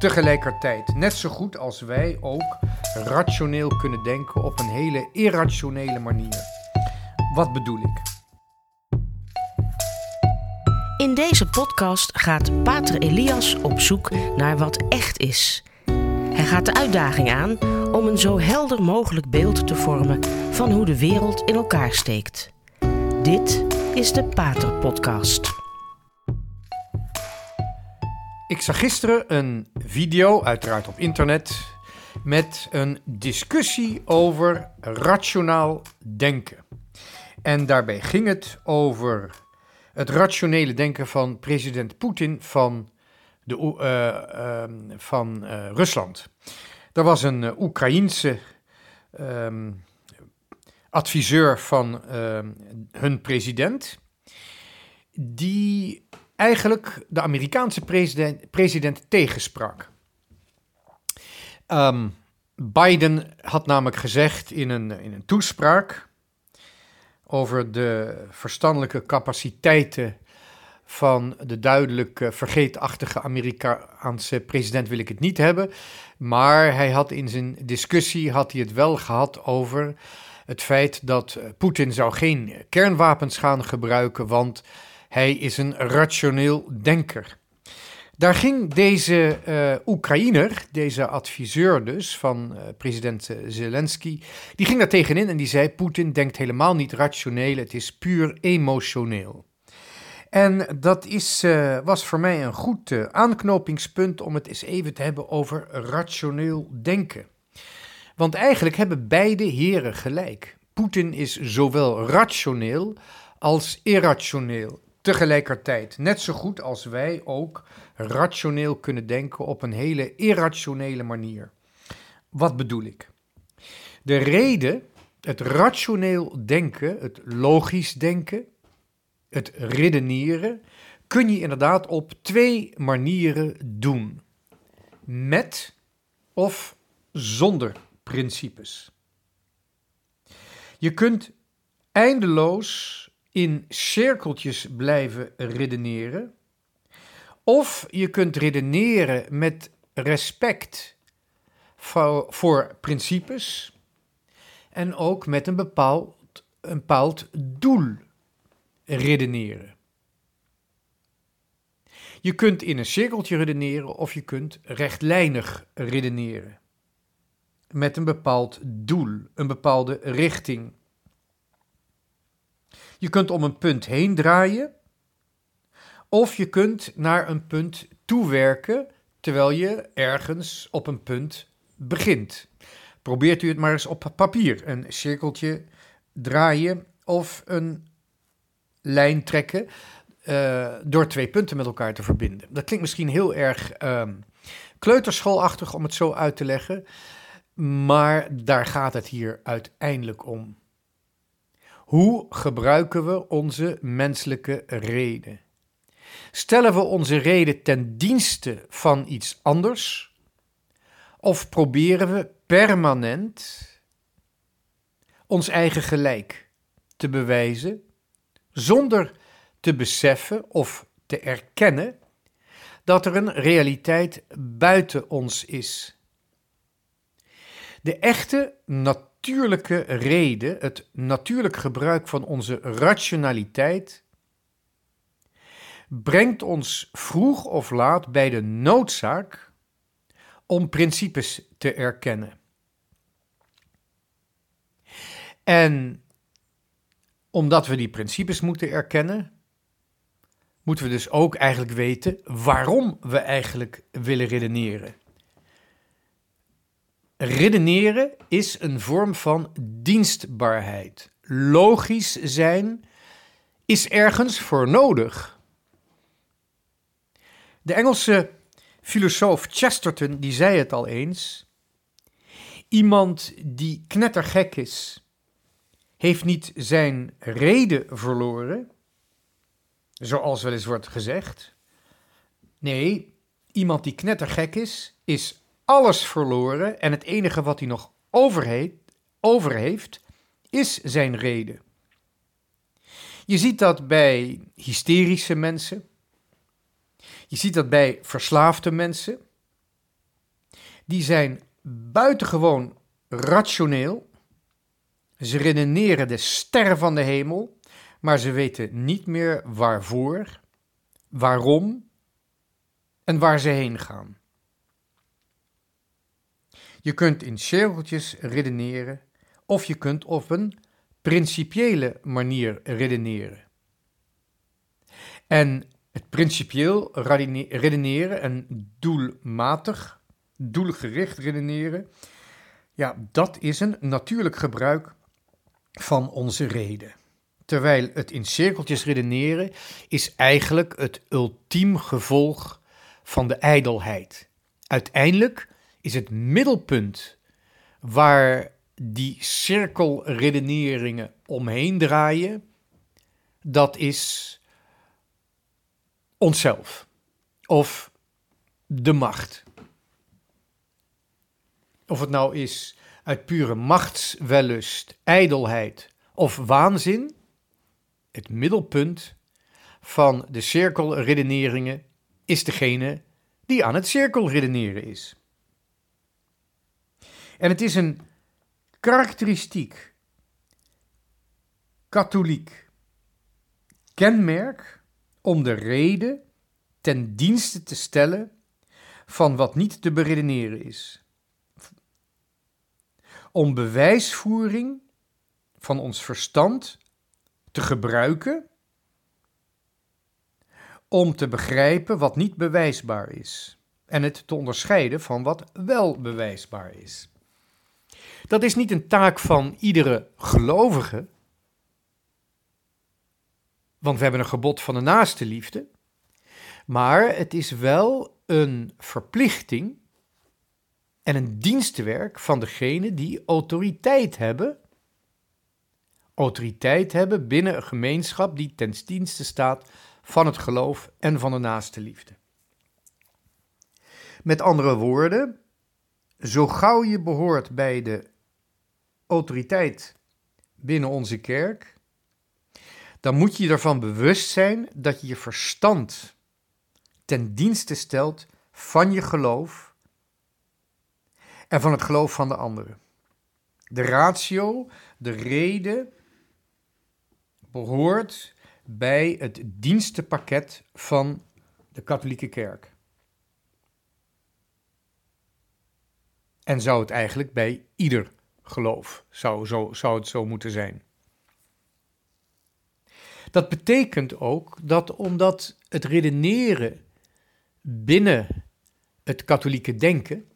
tegelijkertijd net zo goed als wij ook rationeel kunnen denken op een hele irrationele manier. Wat bedoel ik? In deze podcast gaat Pater Elias op zoek naar wat echt is. Hij gaat de uitdaging aan om een zo helder mogelijk beeld te vormen van hoe de wereld in elkaar steekt. Dit is de Pater Podcast. Ik zag gisteren een video, uiteraard op internet, met een discussie over rationaal denken. En daarbij ging het over het rationele denken van president Poetin van, de, uh, van uh, Rusland. Er was een uh, Oekraïense um, adviseur van ehm, hun president, die eigenlijk de Amerikaanse president, president tegensprak. Um, Biden had namelijk gezegd in een, in een toespraak over de verstandelijke capaciteiten van de duidelijk vergeetachtige Amerikaanse president wil ik het niet hebben. Maar hij had in zijn discussie had hij het wel gehad over het feit dat Poetin zou geen kernwapens gaan gebruiken, want hij is een rationeel denker. Daar ging deze uh, Oekraïner, deze adviseur dus van uh, president Zelensky, die ging daar tegenin en die zei: Poetin denkt helemaal niet rationeel, het is puur emotioneel. En dat is, was voor mij een goed aanknopingspunt om het eens even te hebben over rationeel denken. Want eigenlijk hebben beide heren gelijk. Poetin is zowel rationeel als irrationeel tegelijkertijd. Net zo goed als wij ook rationeel kunnen denken op een hele irrationele manier. Wat bedoel ik? De reden, het rationeel denken, het logisch denken, het redeneren, kun je inderdaad op twee manieren doen. Met of zonder principes. Je kunt eindeloos in cirkeltjes blijven redeneren. Of je kunt redeneren met respect voor, principes en ook met een bepaald, een bepaald doel redeneren. Je kunt in een cirkeltje redeneren of je kunt rechtlijnig redeneren. Met een bepaald doel, een bepaalde richting. Je kunt om een punt heen draaien. Of je kunt naar een punt toewerken terwijl je ergens op een punt begint. Probeert u het maar eens op papier. Een cirkeltje draaien of een lijn trekken uh, door twee punten met elkaar te verbinden. Dat klinkt misschien heel erg uh, kleuterschoolachtig om het zo uit te leggen, maar daar gaat het hier uiteindelijk om. Hoe gebruiken we onze menselijke reden? Stellen we onze reden ten dienste van iets anders? Of proberen we permanent ons eigen gelijk te bewijzen zonder te beseffen of te erkennen dat er een realiteit buiten ons is? De echte natuur natuurlijke reden, het natuurlijk gebruik van onze rationaliteit, brengt ons vroeg of laat bij de noodzaak om principes te erkennen. En omdat we die principes moeten erkennen, moeten we dus ook eigenlijk weten waarom we eigenlijk willen redeneren. Redeneren is een vorm van dienstbaarheid. Logisch zijn is ergens voor nodig. De Engelse filosoof Chesterton die zei het al eens. Iemand die knettergek is, heeft niet zijn reden verloren, zoals wel eens wordt gezegd. Nee, iemand die knettergek is, is alles verloren en het enige wat hij nog over, heeft, is zijn reden. Je ziet dat bij hysterische mensen. Je ziet dat bij verslaafde mensen. die zijn buitengewoon rationeel. Ze redeneren de sterren van de hemel, maar ze weten niet meer waarvoor, waarom en waar ze heen gaan. Je kunt in cirkeltjes redeneren of je kunt op een principiële manier redeneren. En het principieel redeneren en doelmatig, doelgericht redeneren, ja, dat is een natuurlijk gebruik van onze reden. Terwijl het in cirkeltjes redeneren is eigenlijk het ultiem gevolg van de ijdelheid. Uiteindelijk is het middelpunt waar die cirkelredeneringen omheen draaien, dat is onszelf of de macht. Of het nou is uit pure machtswellust, ijdelheid of waanzin, het middelpunt van de cirkelredeneringen is degene die aan het cirkelredeneren is. En het is een karakteristiek, katholiek kenmerk om de reden ten dienste te stellen van wat niet te beredeneren is. Om bewijsvoering van ons verstand te gebruiken om te begrijpen wat niet bewijsbaar is en het te onderscheiden van wat wel bewijsbaar is. Dat is niet een taak van iedere gelovige, want we hebben een gebod van de naaste liefde. Maar het is wel een verplichting en een dienstenwerk van degene die autoriteit hebben. Autoriteit hebben binnen een gemeenschap die ten dienste staat van het geloof en van de naaste liefde. Met andere woorden, zo gauw je behoort bij de autoriteit binnen onze kerk, dan moet je ervan bewust zijn dat je je verstand ten dienste stelt van je geloof en van het geloof van de anderen. De ratio, de reden, behoort bij het dienstenpakket van de katholieke kerk. En zou het eigenlijk bij ieder geloof, zou, zo, zou het zo moeten zijn. Dat betekent ook dat omdat het redeneren binnen het katholieke denken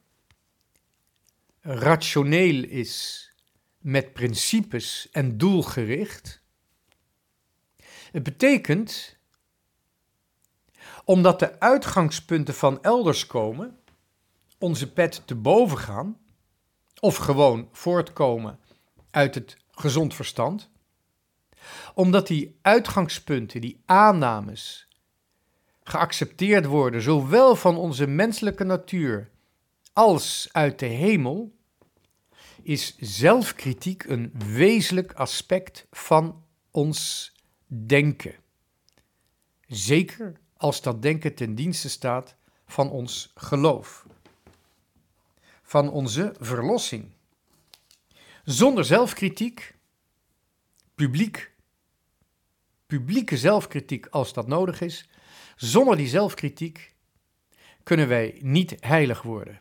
rationeel is met principes en doelgericht. Het betekent, omdat de uitgangspunten van elders komen, onze pet te boven gaan, of gewoon voortkomen uit het gezond verstand, omdat die uitgangspunten, die aannames, geaccepteerd worden, zowel van onze menselijke natuur als uit de hemel, is zelfkritiek een wezenlijk aspect van ons denken. Zeker als dat denken ten dienste staat van ons geloof, van onze verlossing. Zonder zelfkritiek, publiek publieke zelfkritiek als dat nodig is. Zonder die zelfkritiek kunnen wij niet heilig worden.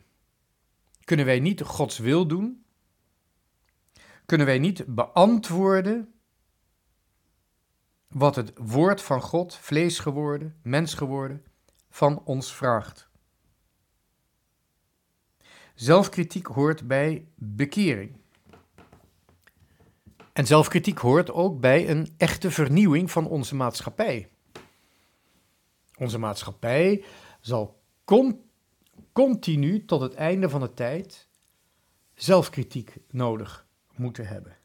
Kunnen wij niet Gods wil doen? Kunnen wij niet beantwoorden wat het woord van God, vlees geworden, mens geworden, van ons vraagt? Zelfkritiek hoort bij bekering. En zelfkritiek hoort ook bij een echte vernieuwing van onze maatschappij. Onze maatschappij zal continu tot het einde van de tijd zelfkritiek nodig moeten hebben.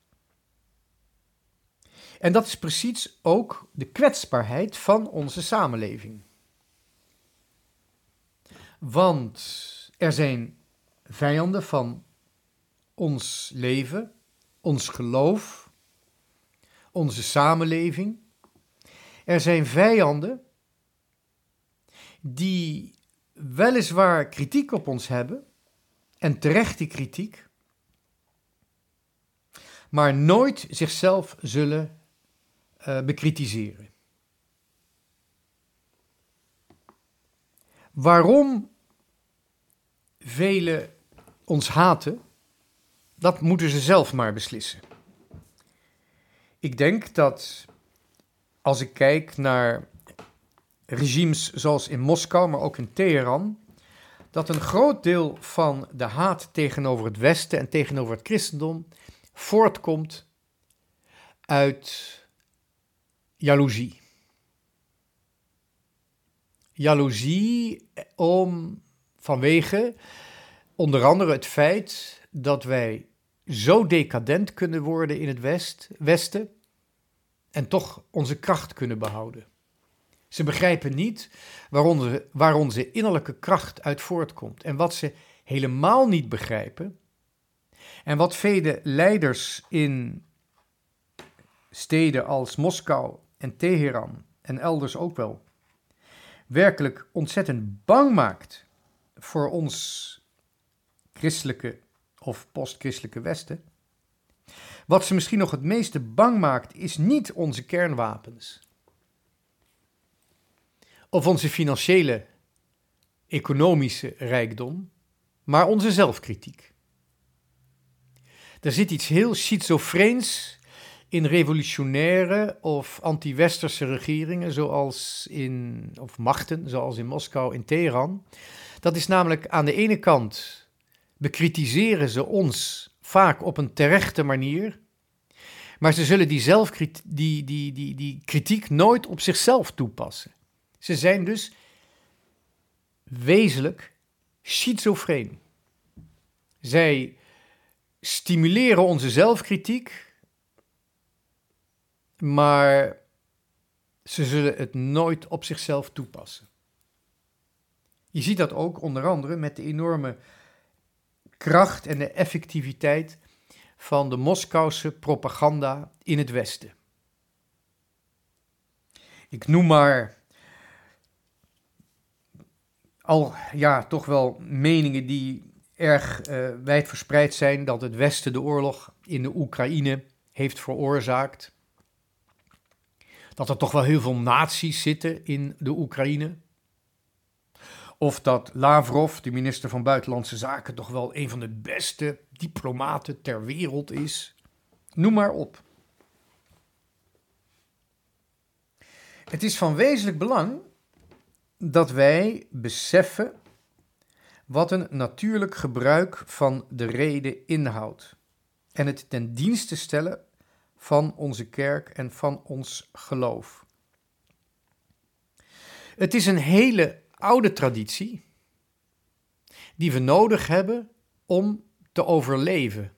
En dat is precies ook de kwetsbaarheid van onze samenleving. Want er zijn vijanden van ons leven, ons geloof, onze samenleving. Er zijn vijanden die weliswaar kritiek op ons hebben en terecht die kritiek, maar nooit zichzelf zullen uh, bekritiseren. Waarom velen ons haten, dat moeten ze zelf maar beslissen. Ik denk dat als ik kijk naar regimes zoals in Moskou, maar ook in Teheran, dat een groot deel van de haat tegenover het Westen en tegenover het christendom voortkomt uit jaloezie. Jaloezie om, vanwege onder andere het feit dat wij zo decadent kunnen worden in het West, Westen en toch onze kracht kunnen behouden. Ze begrijpen niet waar onze innerlijke kracht uit voortkomt. En wat ze helemaal niet begrijpen, en wat vele leiders in steden als Moskou en Teheran en elders ook wel, werkelijk ontzettend bang maakt voor ons christelijke of postchristelijke Westen. Wat ze misschien nog het meeste bang maakt, is niet onze kernwapens. Of onze financiële, economische rijkdom, maar onze zelfkritiek. Er zit iets heel schizofreens in revolutionaire of anti-westerse regeringen, zoals in, of machten, zoals in Moskou, in Teheran. Dat is namelijk aan de ene kant bekritiseren ze ons vaak op een terechte manier, maar ze zullen die, zelfkritiek, die, die, die, die kritiek nooit op zichzelf toepassen. Ze zijn dus wezenlijk schizofreen. Zij stimuleren onze zelfkritiek maar ze zullen het nooit op zichzelf toepassen. Je ziet dat ook onder andere met de enorme kracht en de effectiviteit van de Moskouse propaganda in het Westen. Ik noem maar al ja, toch wel meningen die erg uh, wijdverspreid zijn dat het Westen de oorlog in de Oekraïne heeft veroorzaakt dat er toch wel heel veel nazi's zitten in de Oekraïne. Of dat Lavrov, de minister van Buitenlandse Zaken, toch wel een van de beste diplomaten ter wereld is. Noem maar op. Het is van wezenlijk belang dat wij beseffen wat een natuurlijk gebruik van de reden inhoudt en het ten dienste stellen van onze kerk en van ons geloof. Het is een hele oude traditie die we nodig hebben om te overleven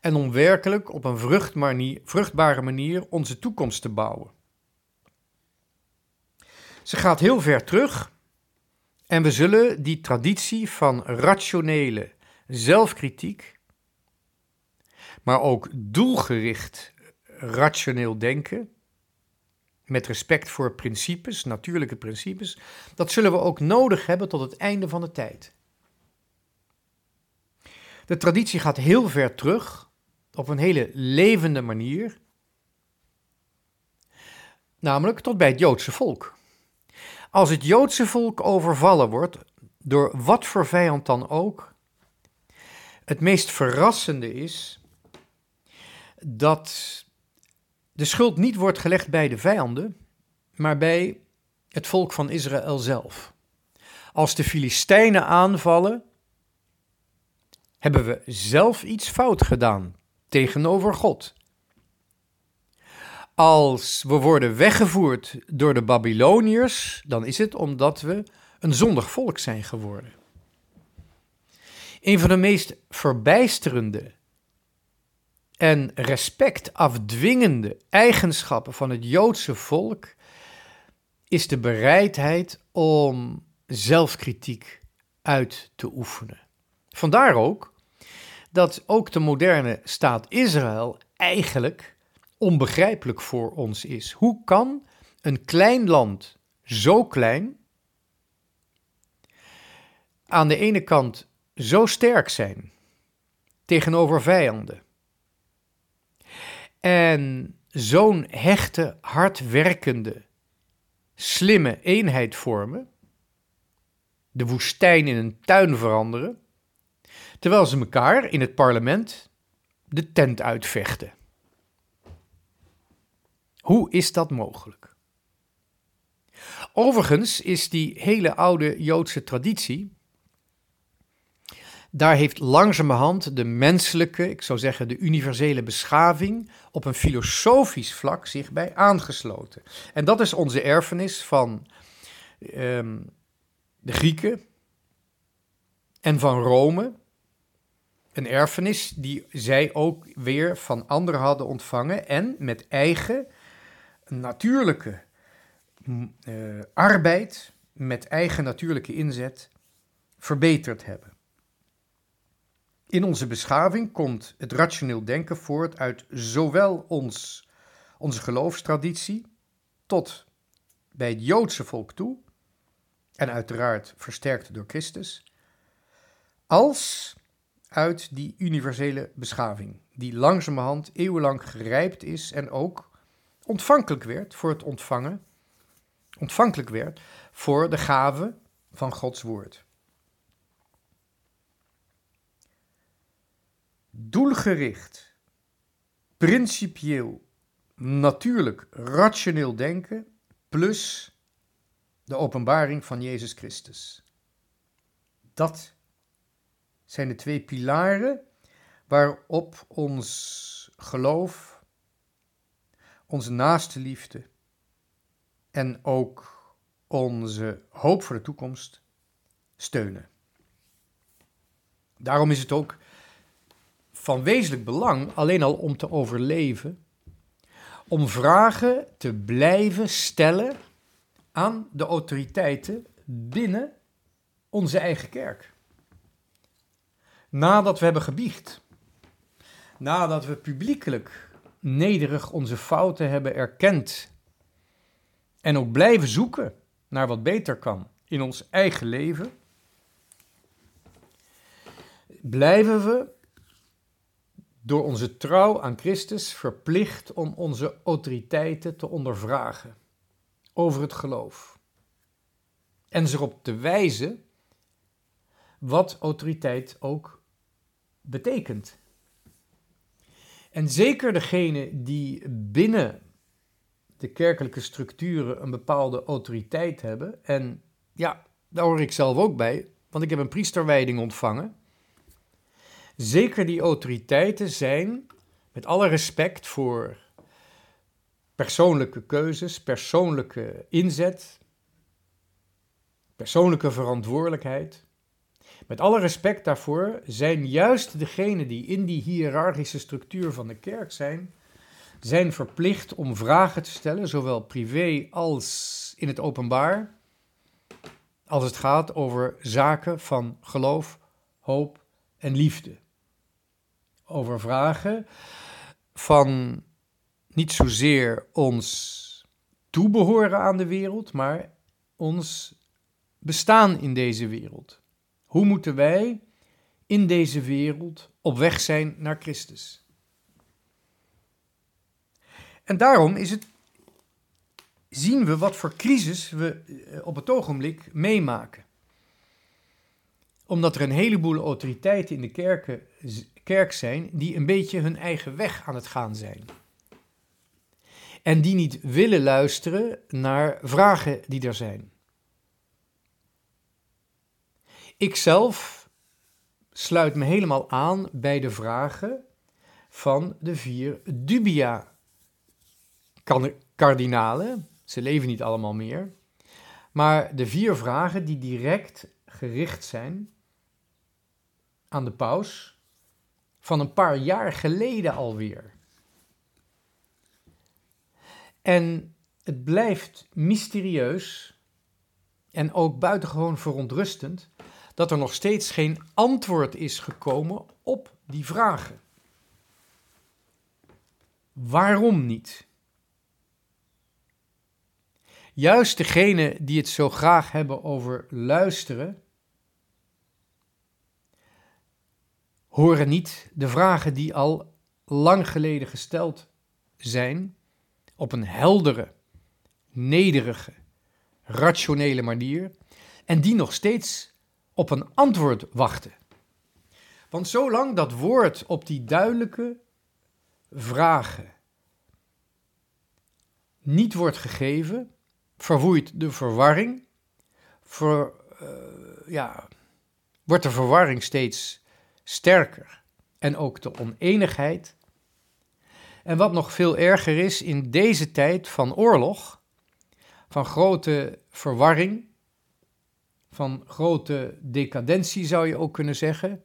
en om werkelijk op een vruchtbare manier onze toekomst te bouwen. Ze gaat heel ver terug en we zullen die traditie van rationele zelfkritiek maar ook doelgericht rationeel denken, met respect voor principes, natuurlijke principes, dat zullen we ook nodig hebben tot het einde van de tijd. De traditie gaat heel ver terug, op een hele levende manier, namelijk tot bij het Joodse volk. Als het Joodse volk overvallen wordt, door wat voor vijand dan ook, het meest verrassende is dat de schuld niet wordt gelegd bij de vijanden, maar bij het volk van Israël zelf. Als de Filistijnen aanvallen, hebben we zelf iets fout gedaan tegenover God. Als we worden weggevoerd door de Babyloniërs, dan is het omdat we een zondig volk zijn geworden. Een van de meest verbijsterende en respect afdwingende eigenschappen van het Joodse volk is de bereidheid om zelfkritiek uit te oefenen. Vandaar ook dat ook de moderne staat Israël eigenlijk onbegrijpelijk voor ons is. Hoe kan een klein land zo klein aan de ene kant zo sterk zijn tegenover vijanden en zo'n hechte, hardwerkende, slimme eenheid vormen, de woestijn in een tuin veranderen, terwijl ze elkaar in het parlement de tent uitvechten. Hoe is dat mogelijk? Overigens is die hele oude Joodse traditie, daar heeft langzamerhand de menselijke, ik zou zeggen de universele beschaving, op een filosofisch vlak zich bij aangesloten. En dat is onze erfenis van um, de Grieken en van Rome. Een erfenis die zij ook weer van anderen hadden ontvangen en met eigen natuurlijke uh, arbeid, met eigen natuurlijke inzet verbeterd hebben. In onze beschaving komt het rationeel denken voort uit zowel ons, onze geloofstraditie tot bij het Joodse volk toe, en uiteraard versterkt door Christus, als uit die universele beschaving, die langzamerhand eeuwenlang gerijpt is en ook ontvankelijk werd voor het ontvangen, ontvankelijk werd voor de gave van Gods woord. Doelgericht, principieel, natuurlijk, rationeel denken plus de openbaring van Jezus Christus. Dat zijn de twee pilaren waarop ons geloof, onze naaste liefde en ook onze hoop voor de toekomst steunen. Daarom is het ook van wezenlijk belang, alleen al om te overleven, om vragen te blijven stellen aan de autoriteiten binnen onze eigen kerk. Nadat we hebben gebiecht, nadat we publiekelijk nederig onze fouten hebben erkend en ook blijven zoeken naar wat beter kan in ons eigen leven, blijven we door onze trouw aan Christus verplicht om onze autoriteiten te ondervragen over het geloof. En ze erop te wijzen wat autoriteit ook betekent. En zeker degene die binnen de kerkelijke structuren een bepaalde autoriteit hebben, en ja, daar hoor ik zelf ook bij, want ik heb een priesterwijding ontvangen. Zeker die autoriteiten zijn, met alle respect voor persoonlijke keuzes, persoonlijke inzet, persoonlijke verantwoordelijkheid. Met alle respect daarvoor zijn juist degenen die in die hiërarchische structuur van de kerk zijn, zijn verplicht om vragen te stellen, zowel privé als in het openbaar, als het gaat over zaken van geloof, hoop en liefde. Over vragen van niet zozeer ons toebehoren aan de wereld, maar ons bestaan in deze wereld. Hoe moeten wij in deze wereld op weg zijn naar Christus? En daarom is het, zien we wat voor crisis we eh, op het ogenblik meemaken. Omdat er een heleboel autoriteiten in de kerken, kerk zijn die een beetje hun eigen weg aan het gaan zijn en die niet willen luisteren naar vragen die er zijn. Ikzelf sluit me helemaal aan bij de vragen van de vier dubia kardinalen. Ze leven niet allemaal meer. Maar de vier vragen die direct gericht zijn aan de paus van een paar jaar geleden alweer. En het blijft mysterieus en ook buitengewoon verontrustend dat er nog steeds geen antwoord is gekomen op die vragen. Waarom niet? Juist degenen die het zo graag hebben over luisteren, horen niet de vragen die al lang geleden gesteld zijn op een heldere, nederige, rationele manier en die nog steeds op een antwoord wachten. Want zolang dat woord op die duidelijke vragen niet wordt gegeven, verwoeit de verwarring, ver, uh, ja, wordt de verwarring steeds sterker en ook de oneenigheid. En wat nog veel erger is, in deze tijd van oorlog, van grote verwarring, van grote decadentie zou je ook kunnen zeggen,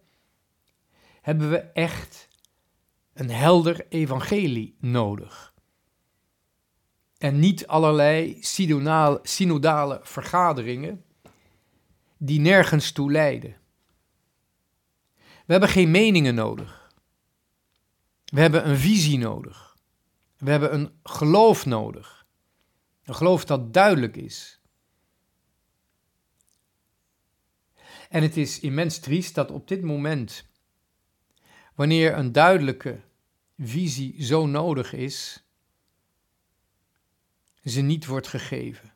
hebben we echt een helder evangelie nodig. En niet allerlei synodale vergaderingen die nergens toe leiden. We hebben geen meningen nodig. We hebben een visie nodig. We hebben een geloof nodig. Een geloof dat duidelijk is. En het is immens triest dat op dit moment, wanneer een duidelijke visie zo nodig is, ze niet wordt gegeven.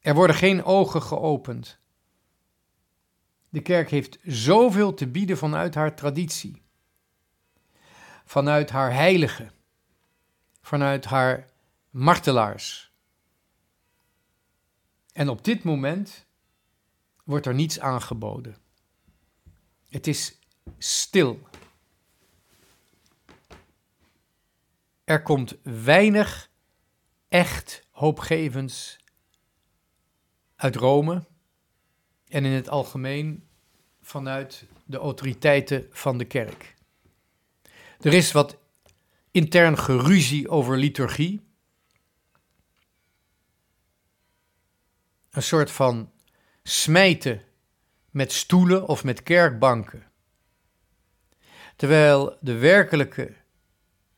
Er worden geen ogen geopend. De kerk heeft zoveel te bieden vanuit haar traditie, vanuit haar heiligen, vanuit haar martelaars. En op dit moment wordt er niets aangeboden. Het is stil. Er komt weinig echt hoopgevends uit Rome en in het algemeen vanuit de autoriteiten van de kerk. Er is wat intern geruzie over liturgie. Een soort van smijten met stoelen of met kerkbanken. Terwijl de werkelijke,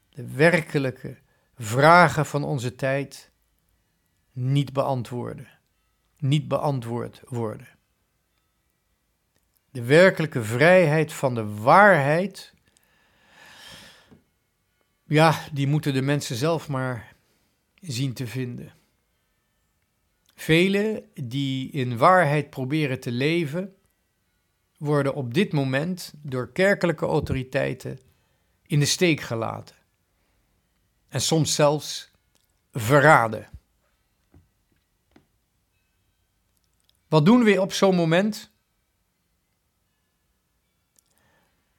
de werkelijke vragen van onze tijd niet beantwoorden, niet beantwoord worden. De werkelijke vrijheid van de waarheid, ja, die moeten de mensen zelf maar zien te vinden. Velen die in waarheid proberen te leven, worden op dit moment door kerkelijke autoriteiten in de steek gelaten. En soms zelfs verraden. Wat doen we op zo'n moment?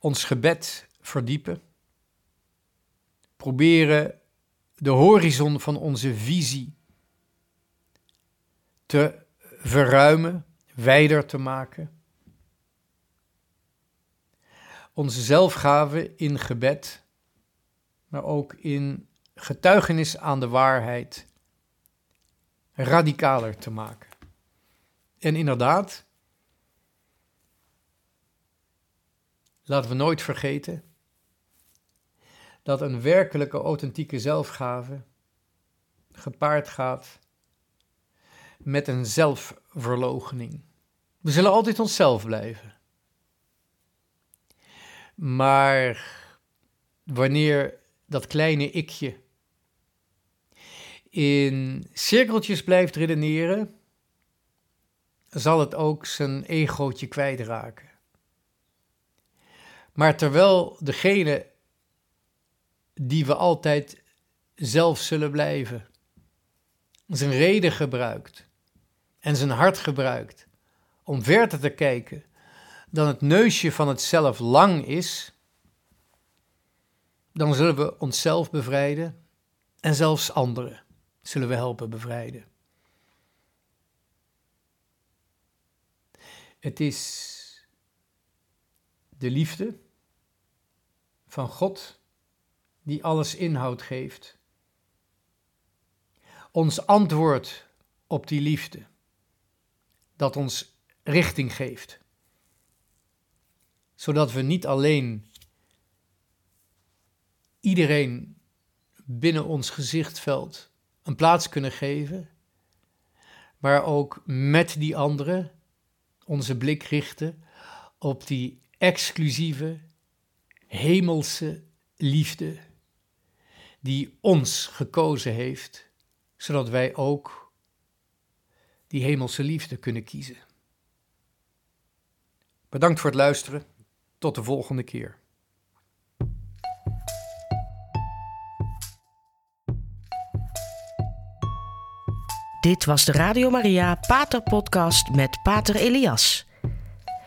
Ons gebed verdiepen. Proberen de horizon van onze visie te verruimen, wijder te maken. Onze zelfgave in gebed, maar ook in getuigenis aan de waarheid radicaler te maken. En inderdaad, laten we nooit vergeten dat een werkelijke authentieke zelfgave gepaard gaat met een zelfverloochening. We zullen altijd onszelf blijven. Maar wanneer dat kleine ikje in cirkeltjes blijft redeneren, zal het ook zijn egootje kwijtraken. Maar terwijl degene die we altijd zelf zullen blijven, zijn reden gebruikt en zijn hart gebruikt om verder te kijken dan het neusje van het zelf lang is, dan zullen we onszelf bevrijden en zelfs anderen zullen we helpen bevrijden. Het is de liefde van God die alles inhoud geeft. Ons antwoord op die liefde, dat ons richting geeft. Zodat we niet alleen iedereen binnen ons gezichtveld een plaats kunnen geven, maar ook met die anderen onze blik richten op die exclusieve, hemelse liefde die ons gekozen heeft, zodat wij ook die hemelse liefde kunnen kiezen. Bedankt voor het luisteren. Tot de volgende keer. Dit was de Radio Maria Pater Podcast met Pater Elias.